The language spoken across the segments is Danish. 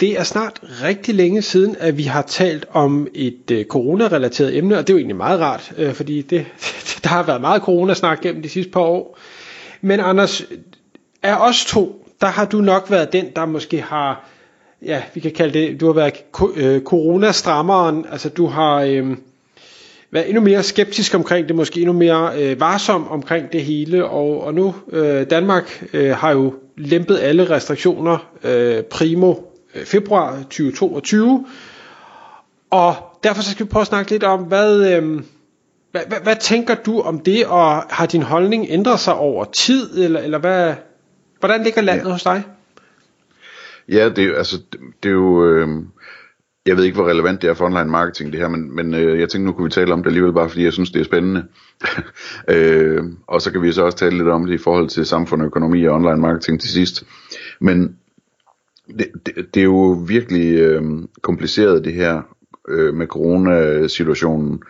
det er snart rigtig længe siden, at vi har talt om et øh, coronarelateret emne, og det er jo egentlig meget rart, øh, fordi det, der har været meget coronasnak gennem de sidste par år. Men Anders, af os to, der har du nok været den, der måske har, ja, vi kan kalde det, du har været øh, coronastrammeren, altså du har øh, været endnu mere skeptisk omkring det, måske endnu mere øh, varsom omkring det hele, og, og nu, øh, Danmark øh, har jo lempet alle restriktioner øh, primo februar 2022. Og derfor så skal vi prøve at snakke lidt om, hvad, øh, hvad, hvad, hvad tænker du om det, og har din holdning ændret sig over tid, eller, eller hvad, hvordan ligger landet ja. hos dig? Ja, det, altså, det, det er jo... Øh, jeg ved ikke, hvor relevant det er for online marketing, det her, men, men øh, jeg tænkte, nu kunne vi tale om det alligevel, bare fordi jeg synes, det er spændende. øh, og så kan vi så også tale lidt om det i forhold til samfund, økonomi og online marketing til sidst. Men det, det, det er jo virkelig øh, kompliceret det her øh, med coronasituationen.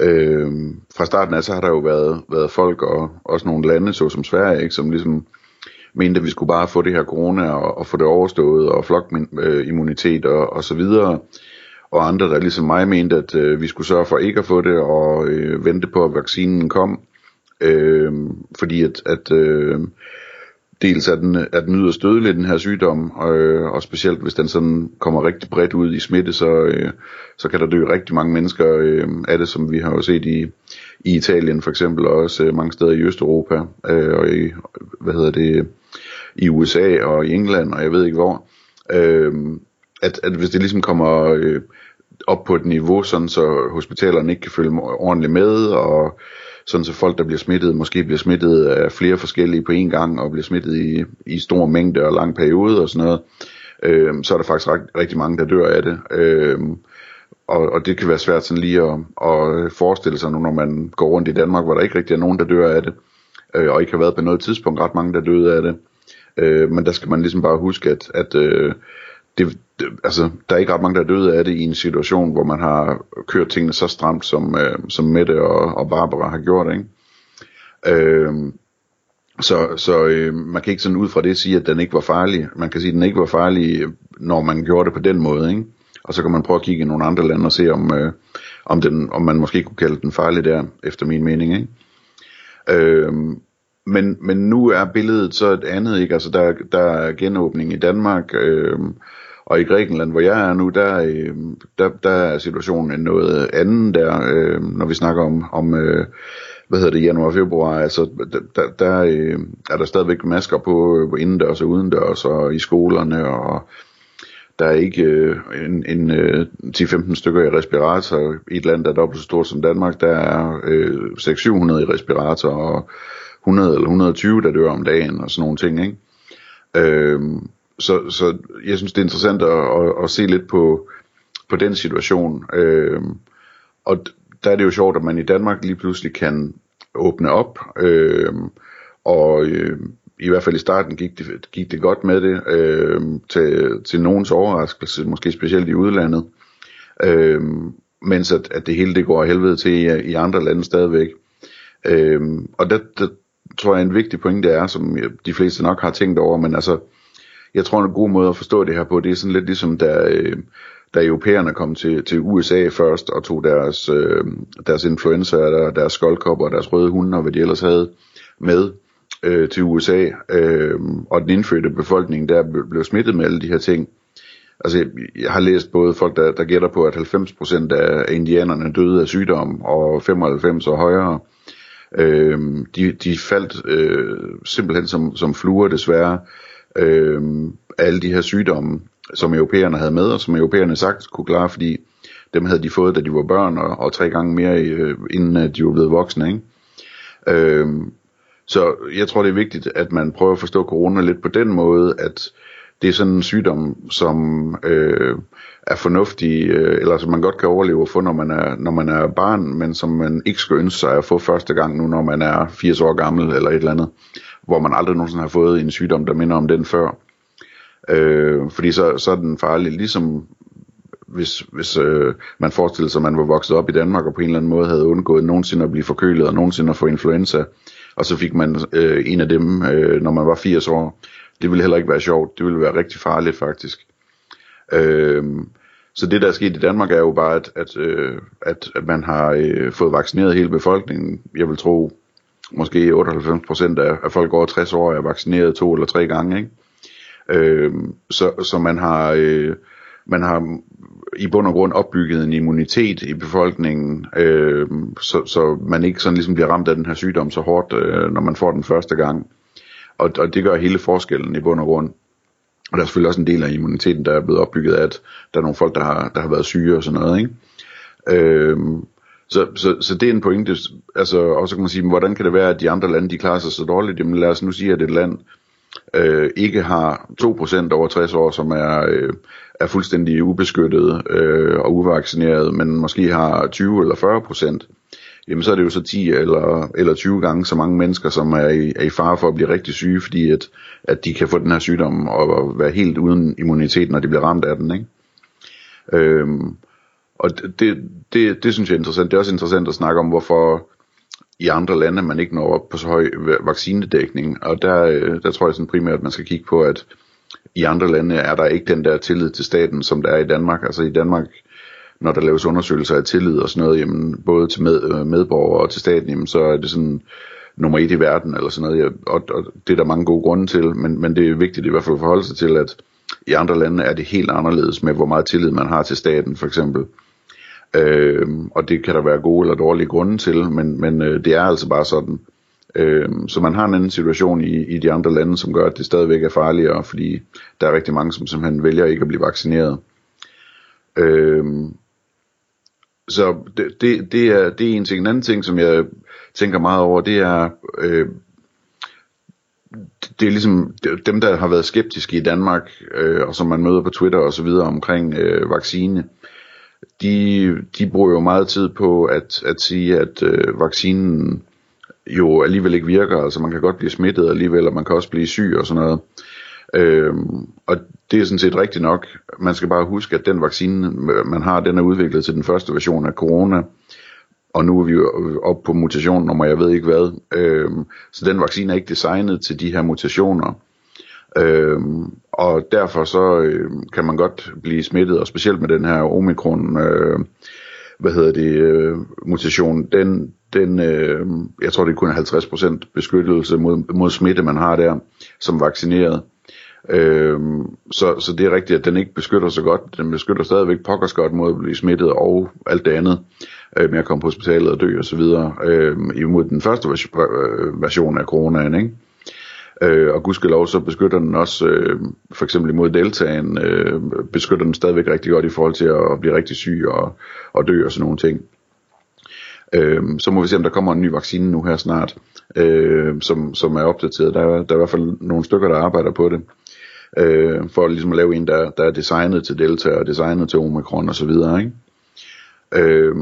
Øh, fra starten af så har der jo været, været folk og også nogle lande, såsom Sverige, ikke, som ligesom mente, at vi skulle bare få det her corona og, og få det overstået og flokimmunitet og, og så videre. Og andre, der ligesom mig mente, at øh, vi skulle sørge for ikke at få det og øh, vente på, at vaccinen kom. Øh, fordi at, at øh, dels er den, er den yderst dødelig, den her sygdom, og, øh, og specielt hvis den sådan kommer rigtig bredt ud i smitte, så, øh, så kan der dø rigtig mange mennesker øh, af det, som vi har jo set i, i Italien for eksempel, og også øh, mange steder i Østeuropa, øh, og i, hvad hedder det, i USA og i England, og jeg ved ikke hvor. Øh, at, at hvis det ligesom kommer øh, op på et niveau, sådan så hospitalerne ikke kan følge ordentligt med, og sådan så folk, der bliver smittet, måske bliver smittet af flere forskellige på én gang, og bliver smittet i, i stor mængde og lang periode og sådan noget, øh, så er der faktisk ret, rigtig mange, der dør af det. Øh, og, og det kan være svært sådan lige at, at forestille sig nu, når man går rundt i Danmark, hvor der ikke rigtig er nogen, der dør af det, øh, og ikke har været på noget tidspunkt ret mange, der døde af det. Øh, men der skal man ligesom bare huske, at, at øh, det, det, altså, der er ikke ret mange, der er døde af det i en situation, hvor man har kørt tingene så stramt, som, øh, som Mette og, og Barbara har gjort, ikke? Øh, så så øh, man kan ikke sådan ud fra det sige, at den ikke var farlig. Man kan sige, at den ikke var farlig, når man gjorde det på den måde, ikke? Og så kan man prøve at kigge i nogle andre lande og se, om, øh, om, den, om man måske kunne kalde den farlig der, efter min mening, ikke? Øh, men, men nu er billedet så et andet, ikke? Altså der, der er genåbning i Danmark, øh, og i Grækenland, hvor jeg er nu, der, øh, der, der er situationen noget anden der, øh, når vi snakker om, om øh, hvad hedder det, januar og februar, altså der, der, der øh, er der stadigvæk masker på øh, indendørs og udendørs og i skolerne, og der er ikke øh, en, en øh, 10-15 stykker i respirator i et land, der er dobbelt så stort som Danmark, der er øh, 600-700 i respirator, og 100 eller 120, der dør om dagen, og sådan nogle ting, ikke? Øh, så, så jeg synes, det er interessant at, at, at se lidt på, på den situation. Øh, og der er det jo sjovt, at man i Danmark lige pludselig kan åbne op, øh, og øh, i hvert fald i starten gik det, gik det godt med det, øh, til, til nogens overraskelse, måske specielt i udlandet, øh, mens at, at det hele det går af helvede til i, i andre lande stadigvæk. Øh, og der, der tror jeg en vigtig pointe er, som de fleste nok har tænkt over, men altså, jeg tror en god måde at forstå det her på, det er sådan lidt ligesom, da, øh, da europæerne kom til, til USA først, og tog deres, øh, deres influenza, der, deres skoldkopper og deres røde hunde, og hvad de ellers havde med øh, til USA, øh, og den indfødte befolkning der blev smittet med alle de her ting. Altså, jeg, jeg har læst både folk, der, der gætter på, at 90% af indianerne døde af sygdom, og 95 og højere. Øh, Øh, de, de faldt øh, simpelthen som, som fluer desværre øh, alle de her sygdomme, som europæerne havde med, og som europæerne sagt kunne klare, fordi dem havde de fået, da de var børn, og, og tre gange mere, øh, inden øh, de var blevet voksne. Ikke? Øh, så jeg tror, det er vigtigt, at man prøver at forstå corona lidt på den måde, at det er sådan en sygdom, som øh, er fornuftig, øh, eller som man godt kan overleve at få, når man, er, når man er barn, men som man ikke skal ønske sig at få første gang nu, når man er 80 år gammel eller et eller andet, hvor man aldrig nogensinde har fået en sygdom, der minder om den før. Øh, fordi så, så er den farlig, ligesom hvis, hvis øh, man forestiller sig, at man var vokset op i Danmark og på en eller anden måde havde undgået nogensinde at blive forkølet og nogensinde at få influenza, og så fik man øh, en af dem, øh, når man var 80 år. Det ville heller ikke være sjovt. Det ville være rigtig farligt faktisk. Øh, så det der er sket i Danmark er jo bare, at, at, øh, at, at man har øh, fået vaccineret hele befolkningen. Jeg vil tro, måske 98% af, af folk over 60 år er vaccineret to eller tre gange. Ikke? Øh, så, så man har... Øh, man har i bund og grund opbygget en immunitet i befolkningen, øh, så, så man ikke sådan ligesom bliver ramt af den her sygdom så hårdt, øh, når man får den første gang. Og, og det gør hele forskellen i bund og grund. Og der er selvfølgelig også en del af immuniteten, der er blevet opbygget af, at der er nogle folk, der har, der har været syge og sådan noget. Ikke? Øhm, så, så, så det er en pointe. Altså, og så kan man sige, hvordan kan det være, at de andre lande, de klarer sig så dårligt? Jamen lad os nu sige, at et land øh, ikke har 2% over 60 år, som er, øh, er fuldstændig ubeskyttet øh, og uvaccineret, men måske har 20 eller 40 procent, jamen så er det jo så 10 eller, eller 20 gange så mange mennesker, som er i, er i fare for at blive rigtig syge, fordi at, at de kan få den her sygdom og være helt uden immunitet, når de bliver ramt af den. Ikke? Øhm, og det, det, det synes jeg er interessant. Det er også interessant at snakke om, hvorfor i andre lande man ikke når op på så høj vaccinedækning. Og der, øh, der tror jeg sådan primært, at man skal kigge på, at i andre lande er der ikke den der tillid til staten, som der er i Danmark. Altså i Danmark, når der laves undersøgelser af tillid og sådan noget, jamen, både til med, øh, medborgere og til staten, jamen, så er det sådan nummer et i verden, eller sådan noget, og, og det er der mange gode grunde til, men, men det er vigtigt i hvert fald at forholde sig til, at i andre lande er det helt anderledes med, hvor meget tillid man har til staten, for eksempel. Øh, og det kan der være gode eller dårlige grunde til, men, men øh, det er altså bare sådan. Øh, så man har en anden situation i, i de andre lande, som gør, at det stadigvæk er farligere, fordi der er rigtig mange, som simpelthen vælger ikke at blive vaccineret. Øh, så det, det, det, er, det er en ting. En anden ting, som jeg tænker meget over, det er, øh, det er ligesom dem, der har været skeptiske i Danmark, øh, og som man møder på Twitter og så videre omkring øh, vaccine, de, de bruger jo meget tid på at, at sige, at øh, vaccinen jo alligevel ikke virker. Altså man kan godt blive smittet alligevel, og man kan også blive syg og sådan noget. Øhm, og det er sådan set rigtigt nok. Man skal bare huske, at den vaccine, øh, man har, den er udviklet til den første version af corona. Og nu er vi jo oppe på mutation nummer jeg ved ikke hvad. Øhm, så den vaccine er ikke designet til de her mutationer. Øhm, og derfor så øh, kan man godt blive smittet, og specielt med den her omikron, øh, hvad hedder det, øh, mutation, den, den øh, jeg tror det er kun 50% beskyttelse mod, mod smitte, man har der, som vaccineret. Øh, så, så det er rigtigt, at den ikke beskytter så godt. Den beskytter stadigvæk pokkers godt mod at blive smittet og alt det andet øh, med at komme på hospitalet og dø osv. Øh, imod den første øh, version af coronaen, ikke? Øh, og gudskelov så beskytter den også, øh, for eksempel imod deltagen, øh, beskytter den stadigvæk rigtig godt i forhold til at blive rigtig syg og, og dø og sådan nogle ting. Øh, så må vi se, om der kommer en ny vaccine nu her snart, øh, som, som er opdateret. Der er, der er i hvert fald nogle stykker, der arbejder på det, øh, for ligesom at lave en, der, der er designet til Delta og designet til Omikron osv. Ikke? Øh,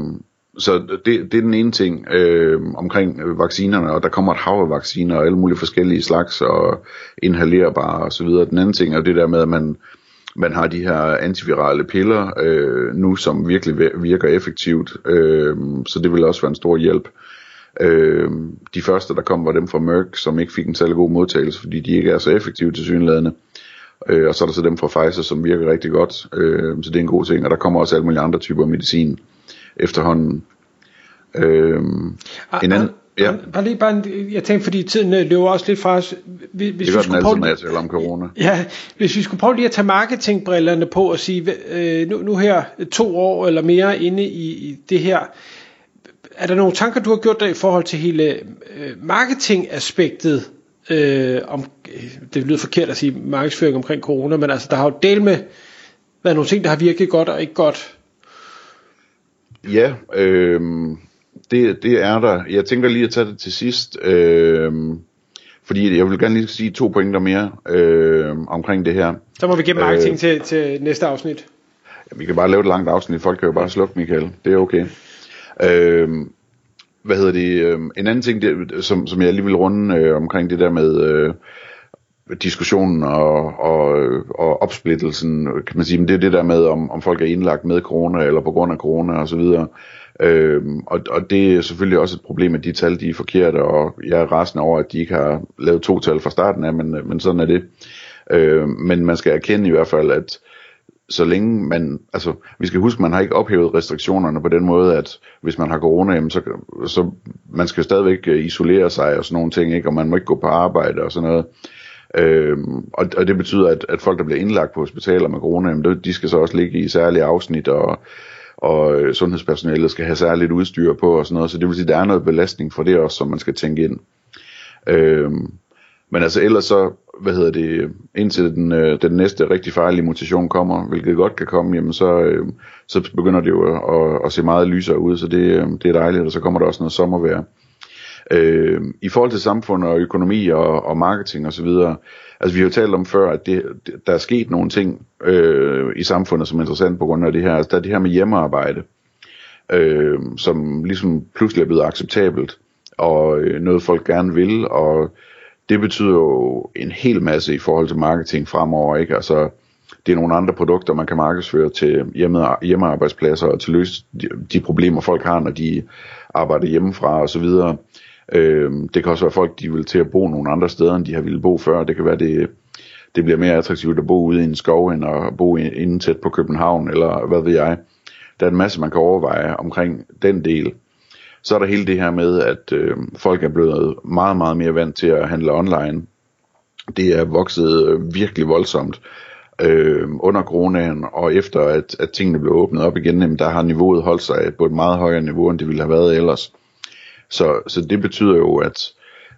så det, det er den ene ting øh, omkring vaccinerne, og der kommer et hav af vacciner og alle mulige forskellige slags og inhalerbare og så videre. Den anden ting er det der med, at man, man har de her antivirale piller øh, nu, som virkelig virker effektivt, øh, så det vil også være en stor hjælp. Øh, de første, der kom, var dem fra Merck, som ikke fik en særlig god modtagelse, fordi de ikke er så effektive til synlædende. Øh, og så er der så dem fra Pfizer, som virker rigtig godt, øh, så det er en god ting. Og der kommer også alle mulige andre typer medicin efterhånden. Øhm, ah, en anden, ah, ja. Bare lige bare en, jeg tænkte, fordi tiden øh, løber også lidt fra os. Hvis det gør vi den altid, når jeg taler om corona. Ja, hvis vi skulle prøve lige at tage marketingbrillerne på og sige, øh, nu, nu her to år eller mere inde i, i det her, er der nogle tanker, du har gjort dig i forhold til hele øh, marketingaspektet? Øh, om, det lyder forkert at sige markedsføring omkring corona, men altså der har jo del med været nogle ting, der har virket godt og ikke godt. Ja, øh, det, det er der. Jeg tænker lige at tage det til sidst. Øh, fordi jeg vil gerne lige sige to pointer mere øh, omkring det her. Så må vi gemme marketing øh, til, til næste afsnit. Ja, vi kan bare lave et langt afsnit, folk kan jo bare slukke Michael, det er okay. Øh, hvad hedder det, øh, en anden ting, det, som, som jeg lige vil runde øh, omkring det der med øh, diskussionen og, og, øh, og opsplittelsen, kan man sige, men det er det der med, om, om folk er indlagt med corona eller på grund af corona og så videre. Øhm, og, og det er selvfølgelig også et problem, at de tal de er forkerte, og jeg er rasende over, at de ikke har lavet to tal fra starten af, men, øh, men sådan er det. Øh, men man skal erkende i hvert fald, at så længe man, altså vi skal huske, man har ikke ophævet restriktionerne på den måde, at hvis man har corona, jamen, så, så man skal stadigvæk øh, isolere sig og sådan nogle ting, ikke? og man må ikke gå på arbejde og sådan noget. Øhm, og, og det betyder, at, at folk, der bliver indlagt på hospitaler med corona, jamen, de skal så også ligge i særlige afsnit, og, og øh, sundhedspersonalet skal have særligt udstyr på og sådan noget, så det vil sige, at der er noget belastning for det også, som man skal tænke ind. Øhm, men altså ellers så, hvad hedder det, indtil den, øh, den næste rigtig farlige mutation kommer, hvilket godt kan komme, jamen så, øh, så begynder det jo at, at, at se meget lysere ud, så det, øh, det er dejligt, og så kommer der også noget sommervejr. Øh, I forhold til samfund og økonomi og, og marketing osv., altså vi har jo talt om før, at det, der er sket nogle ting øh, i samfundet, som er interessant på grund af det her. Altså der er det her med hjemmearbejde, øh, som ligesom pludselig er blevet acceptabelt, og øh, noget folk gerne vil, og det betyder jo en hel masse i forhold til marketing fremover, ikke? Altså, det er nogle andre produkter, man kan markedsføre til hjemme, hjemmearbejdspladser og til løse de, de problemer, folk har, når de arbejder hjemmefra og så videre. Øh, det kan også være folk, de vil til at bo nogle andre steder, end de har ville bo før. Det kan være, det, det bliver mere attraktivt at bo ude i en skov, end at bo inden tæt på København, eller hvad ved jeg. Der er en masse, man kan overveje omkring den del. Så er der hele det her med, at øh, folk er blevet meget, meget mere vant til at handle online. Det er vokset øh, virkelig voldsomt øh, under coronaen, og efter at, at tingene blev åbnet op igen, jamen, der har niveauet holdt sig på et meget højere niveau, end det ville have været ellers. Så, så det betyder jo, at,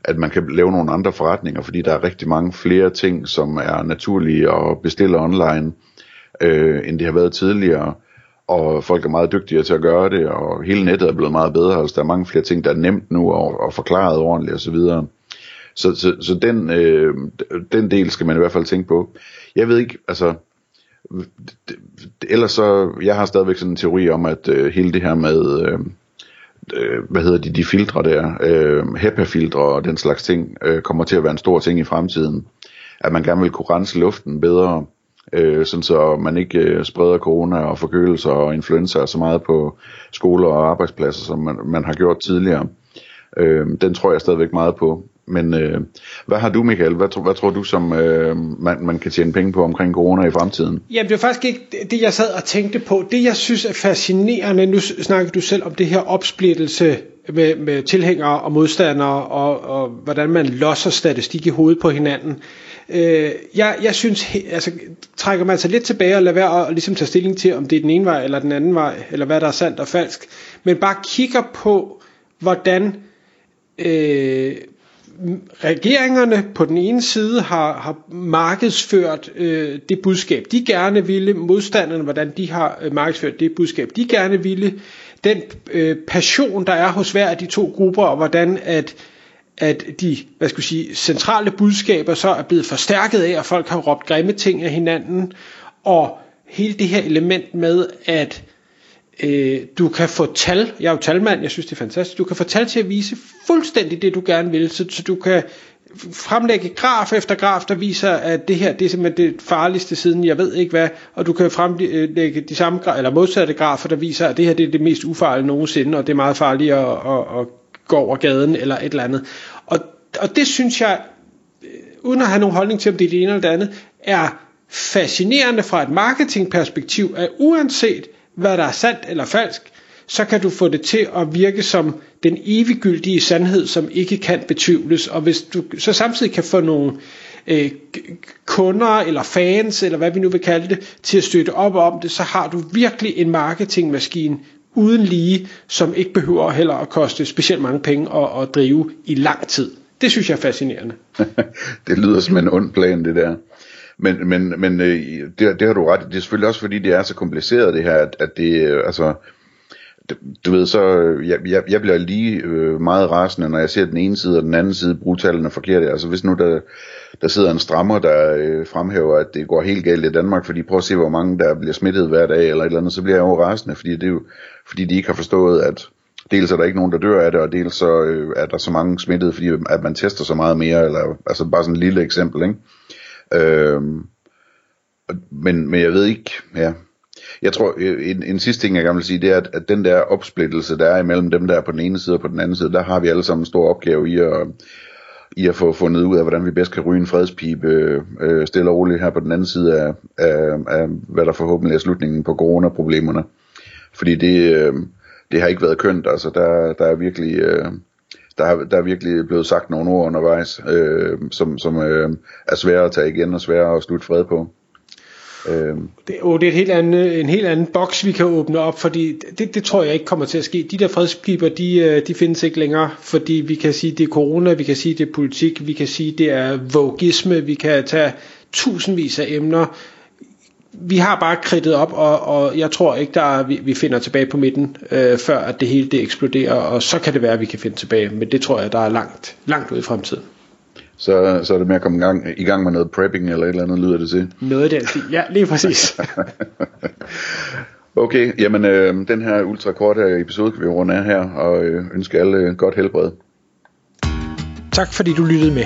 at man kan lave nogle andre forretninger, fordi der er rigtig mange flere ting, som er naturlige at bestille online, øh, end det har været tidligere. Og folk er meget dygtigere til at gøre det, og hele nettet er blevet meget bedre. Altså, der er mange flere ting, der er nemt nu og, og forklaret ordentligt osv. Så, så, så, så den, øh, den del skal man i hvert fald tænke på. Jeg ved ikke, altså, ellers så, jeg har stadigvæk sådan en teori om, at øh, hele det her med, øh, øh, hvad hedder de, de filtre der, øh, HEPA-filtre og den slags ting, øh, kommer til at være en stor ting i fremtiden. At man gerne vil kunne rense luften bedre, øh, sådan så man ikke øh, spreder corona og forkølelser og influenza så meget på skoler og arbejdspladser, som man, man har gjort tidligere. Øh, den tror jeg stadigvæk meget på. Men øh, hvad har du, Michael? Hvad, hvad tror du, som øh, man, man kan tjene penge på omkring corona i fremtiden? Jamen, det er faktisk ikke det, jeg sad og tænkte på. Det, jeg synes er fascinerende, nu snakker du selv om det her opsplittelse med, med tilhængere og modstandere, og, og hvordan man losser statistik i hovedet på hinanden. Øh, jeg, jeg synes, altså, trækker man sig lidt tilbage og lader være at ligesom tage stilling til, om det er den ene vej eller den anden vej, eller hvad der er sandt og falsk, men bare kigger på, hvordan øh, regeringerne på den ene side har, har markedsført øh, det budskab, de gerne ville, modstanderne, hvordan de har øh, markedsført det budskab, de gerne ville, den øh, passion, der er hos hver af de to grupper, og hvordan at at de hvad skal sige, centrale budskaber så er blevet forstærket af, at folk har råbt grimme ting af hinanden, og hele det her element med, at øh, du kan få tal, jeg er jo talmand, jeg synes det er fantastisk, du kan få tal til at vise fuldstændig det du gerne vil, så, så du kan fremlægge graf efter graf, der viser, at det her det er simpelthen det farligste siden, jeg ved ikke hvad, og du kan fremlægge de samme, eller modsatte grafer, der viser, at det her det er det mest ufarlige nogensinde, og det er meget farligere at, at, at gå over gaden, eller et eller andet. Og, og det synes jeg, øh, uden at have nogen holdning til, om det er det ene eller det andet, er fascinerende fra et marketingperspektiv, at uanset hvad der er sandt eller falsk, så kan du få det til at virke som den eviggyldige sandhed, som ikke kan betvivles. Og hvis du så samtidig kan få nogle øh, kunder eller fans, eller hvad vi nu vil kalde det, til at støtte op om det, så har du virkelig en marketingmaskine uden lige, som ikke behøver heller at koste specielt mange penge at, at drive i lang tid. Det synes jeg er fascinerende. det lyder som en ond plan, det der. Men, men, men øh, det, det har du ret Det er selvfølgelig også fordi, det er så kompliceret det her, at, at det, øh, altså, du ved så, øh, jeg, jeg, jeg bliver lige øh, meget rasende, når jeg ser den ene side og den anden side bruge tallene forkert. Altså hvis nu der, der sidder en strammer, der øh, fremhæver, at det går helt galt i Danmark, fordi prøv at se, hvor mange der bliver smittet hver dag, eller et eller andet, så bliver jeg jo rasende, fordi det er jo, fordi de ikke har forstået, at dels er der ikke nogen, der dør af det, og dels så øh, er der så mange smittede, fordi at man tester så meget mere, eller altså bare sådan et lille eksempel, ikke? Øh, men, men jeg ved ikke, ja, jeg tror, øh, en, en sidste ting, jeg gerne vil sige, det er, at, at den der opsplittelse, der er imellem dem, der er på den ene side og på den anden side, der har vi alle sammen en stor opgave i at, i at få fundet ud af, hvordan vi bedst kan ryge en fredspipe øh, stille og roligt her på den anden side af, af, af, hvad der forhåbentlig er slutningen på coronaproblemerne. Fordi det, øh, det har ikke været kønt, altså der, der er virkelig... Øh, der er, der er virkelig blevet sagt nogle ord undervejs, øh, som, som øh, er svære at tage igen og svære at slutte fred på. Øh. Det, oh, det er et helt andet, en helt anden boks, vi kan åbne op, fordi det, det tror jeg ikke kommer til at ske. De der fredspiber, de, øh, de findes ikke længere, fordi vi kan sige, det er corona, vi kan sige, det er politik, vi kan sige, det er vogisme, vi kan tage tusindvis af emner. Vi har bare kridtet op, og, og jeg tror ikke, der vi, vi finder tilbage på midten, øh, før at det hele det eksploderer, og så kan det være, at vi kan finde tilbage, men det tror jeg, der er langt, langt ud i fremtiden så, så er det med at komme i gang, i gang med noget prepping eller et eller andet, lyder det til. Noget af det, ja, lige præcis. okay, jamen øh, den her ultrakorte episode kan vi runde af her, og øh, ønske alle godt helbred. Tak fordi du lyttede med.